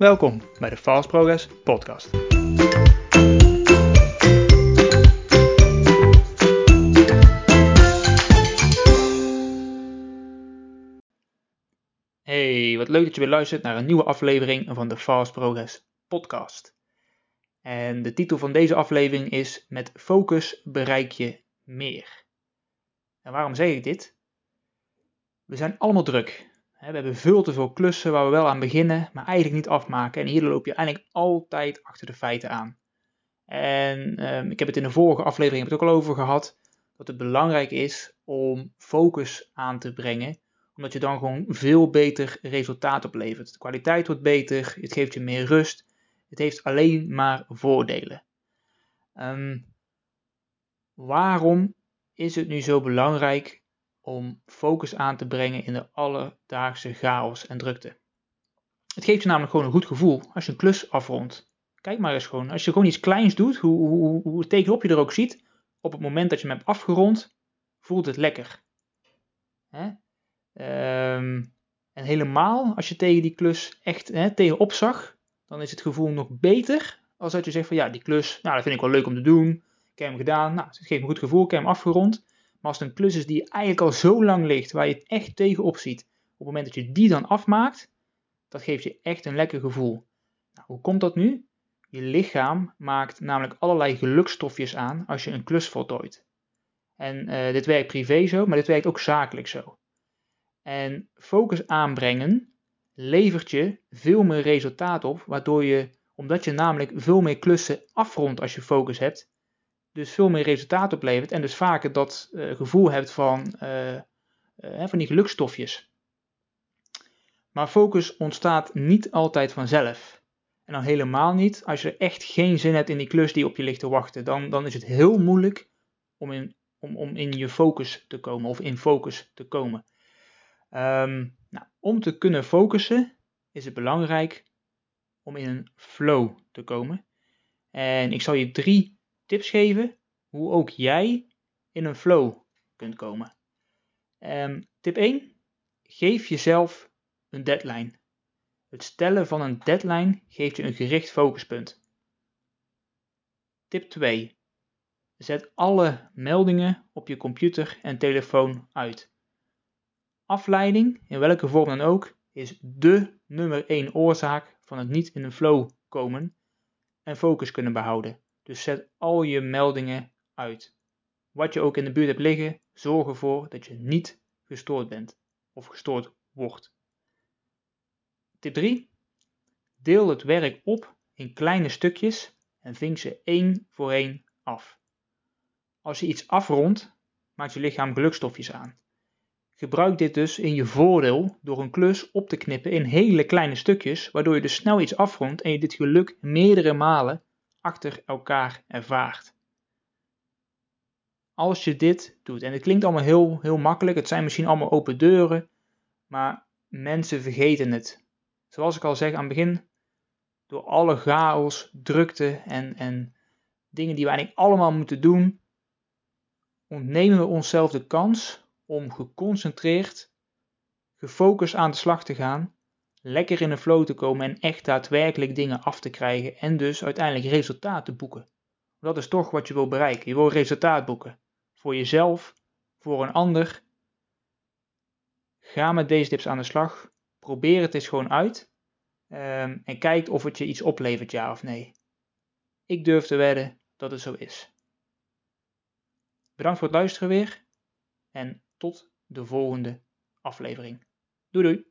Welkom bij de Fast Progress Podcast. Hey, wat leuk dat je weer luistert naar een nieuwe aflevering van de Fast Progress Podcast. En de titel van deze aflevering is Met focus bereik je meer. En waarom zeg ik dit? We zijn allemaal druk. We hebben veel te veel klussen waar we wel aan beginnen, maar eigenlijk niet afmaken. En hier loop je eigenlijk altijd achter de feiten aan. En ehm, ik heb het in de vorige aflevering ook al over gehad, dat het belangrijk is om focus aan te brengen, omdat je dan gewoon veel beter resultaat oplevert. De kwaliteit wordt beter, het geeft je meer rust, het heeft alleen maar voordelen. Ehm, waarom is het nu zo belangrijk om focus aan te brengen in de alledaagse chaos en drukte. Het geeft je namelijk gewoon een goed gevoel als je een klus afrondt. Kijk maar eens gewoon, als je gewoon iets kleins doet, hoe, hoe, hoe tegenop je er ook ziet, op het moment dat je hem hebt afgerond, voelt het lekker. Hè? Ehm, en helemaal als je tegen die klus echt hè, tegenop zag, dan is het gevoel nog beter als dat je zegt van ja, die klus, nou dat vind ik wel leuk om te doen. Ik heb hem gedaan, nou het geeft me een goed gevoel, ik heb hem afgerond. Maar als het een klus is die eigenlijk al zo lang ligt, waar je het echt tegenop ziet, op het moment dat je die dan afmaakt, dat geeft je echt een lekker gevoel. Nou, hoe komt dat nu? Je lichaam maakt namelijk allerlei gelukstofjes aan als je een klus voltooit. En uh, dit werkt privé zo, maar dit werkt ook zakelijk zo. En focus aanbrengen levert je veel meer resultaat op, waardoor je, omdat je namelijk veel meer klussen afrondt als je focus hebt, dus veel meer resultaat oplevert en dus vaker dat uh, gevoel hebt van, uh, van die gelukstofjes. Maar focus ontstaat niet altijd vanzelf. En dan helemaal niet als je echt geen zin hebt in die klus die op je ligt te wachten. Dan, dan is het heel moeilijk om in, om, om in je focus te komen of in focus te komen. Um, nou, om te kunnen focussen is het belangrijk om in een flow te komen. En ik zal je drie tips geven hoe ook jij in een flow kunt komen. Um, tip 1. Geef jezelf een deadline. Het stellen van een deadline geeft je een gericht focuspunt. Tip 2. Zet alle meldingen op je computer en telefoon uit. Afleiding, in welke vorm dan ook, is dé nummer 1 oorzaak van het niet in een flow komen en focus kunnen behouden. Dus zet al je meldingen uit. Wat je ook in de buurt hebt liggen, zorg ervoor dat je niet gestoord bent of gestoord wordt. Tip 3. Deel het werk op in kleine stukjes en vink ze één voor één af. Als je iets afrondt, maakt je lichaam gelukstofjes aan. Gebruik dit dus in je voordeel door een klus op te knippen in hele kleine stukjes, waardoor je dus snel iets afrondt en je dit geluk meerdere malen achter elkaar ervaart. Als je dit doet, en het klinkt allemaal heel, heel makkelijk, het zijn misschien allemaal open deuren, maar mensen vergeten het. Zoals ik al zeg aan het begin, door alle chaos, drukte en, en dingen die we eigenlijk allemaal moeten doen, ontnemen we onszelf de kans om geconcentreerd, gefocust aan de slag te gaan lekker in de flow te komen en echt daadwerkelijk dingen af te krijgen en dus uiteindelijk resultaat te boeken. Dat is toch wat je wil bereiken. Je wil resultaat boeken. Voor jezelf, voor een ander. Ga met deze tips aan de slag. Probeer het eens gewoon uit. Um, en kijk of het je iets oplevert, ja of nee. Ik durf te wedden dat het zo is. Bedankt voor het luisteren weer. En tot de volgende aflevering. Doei doei.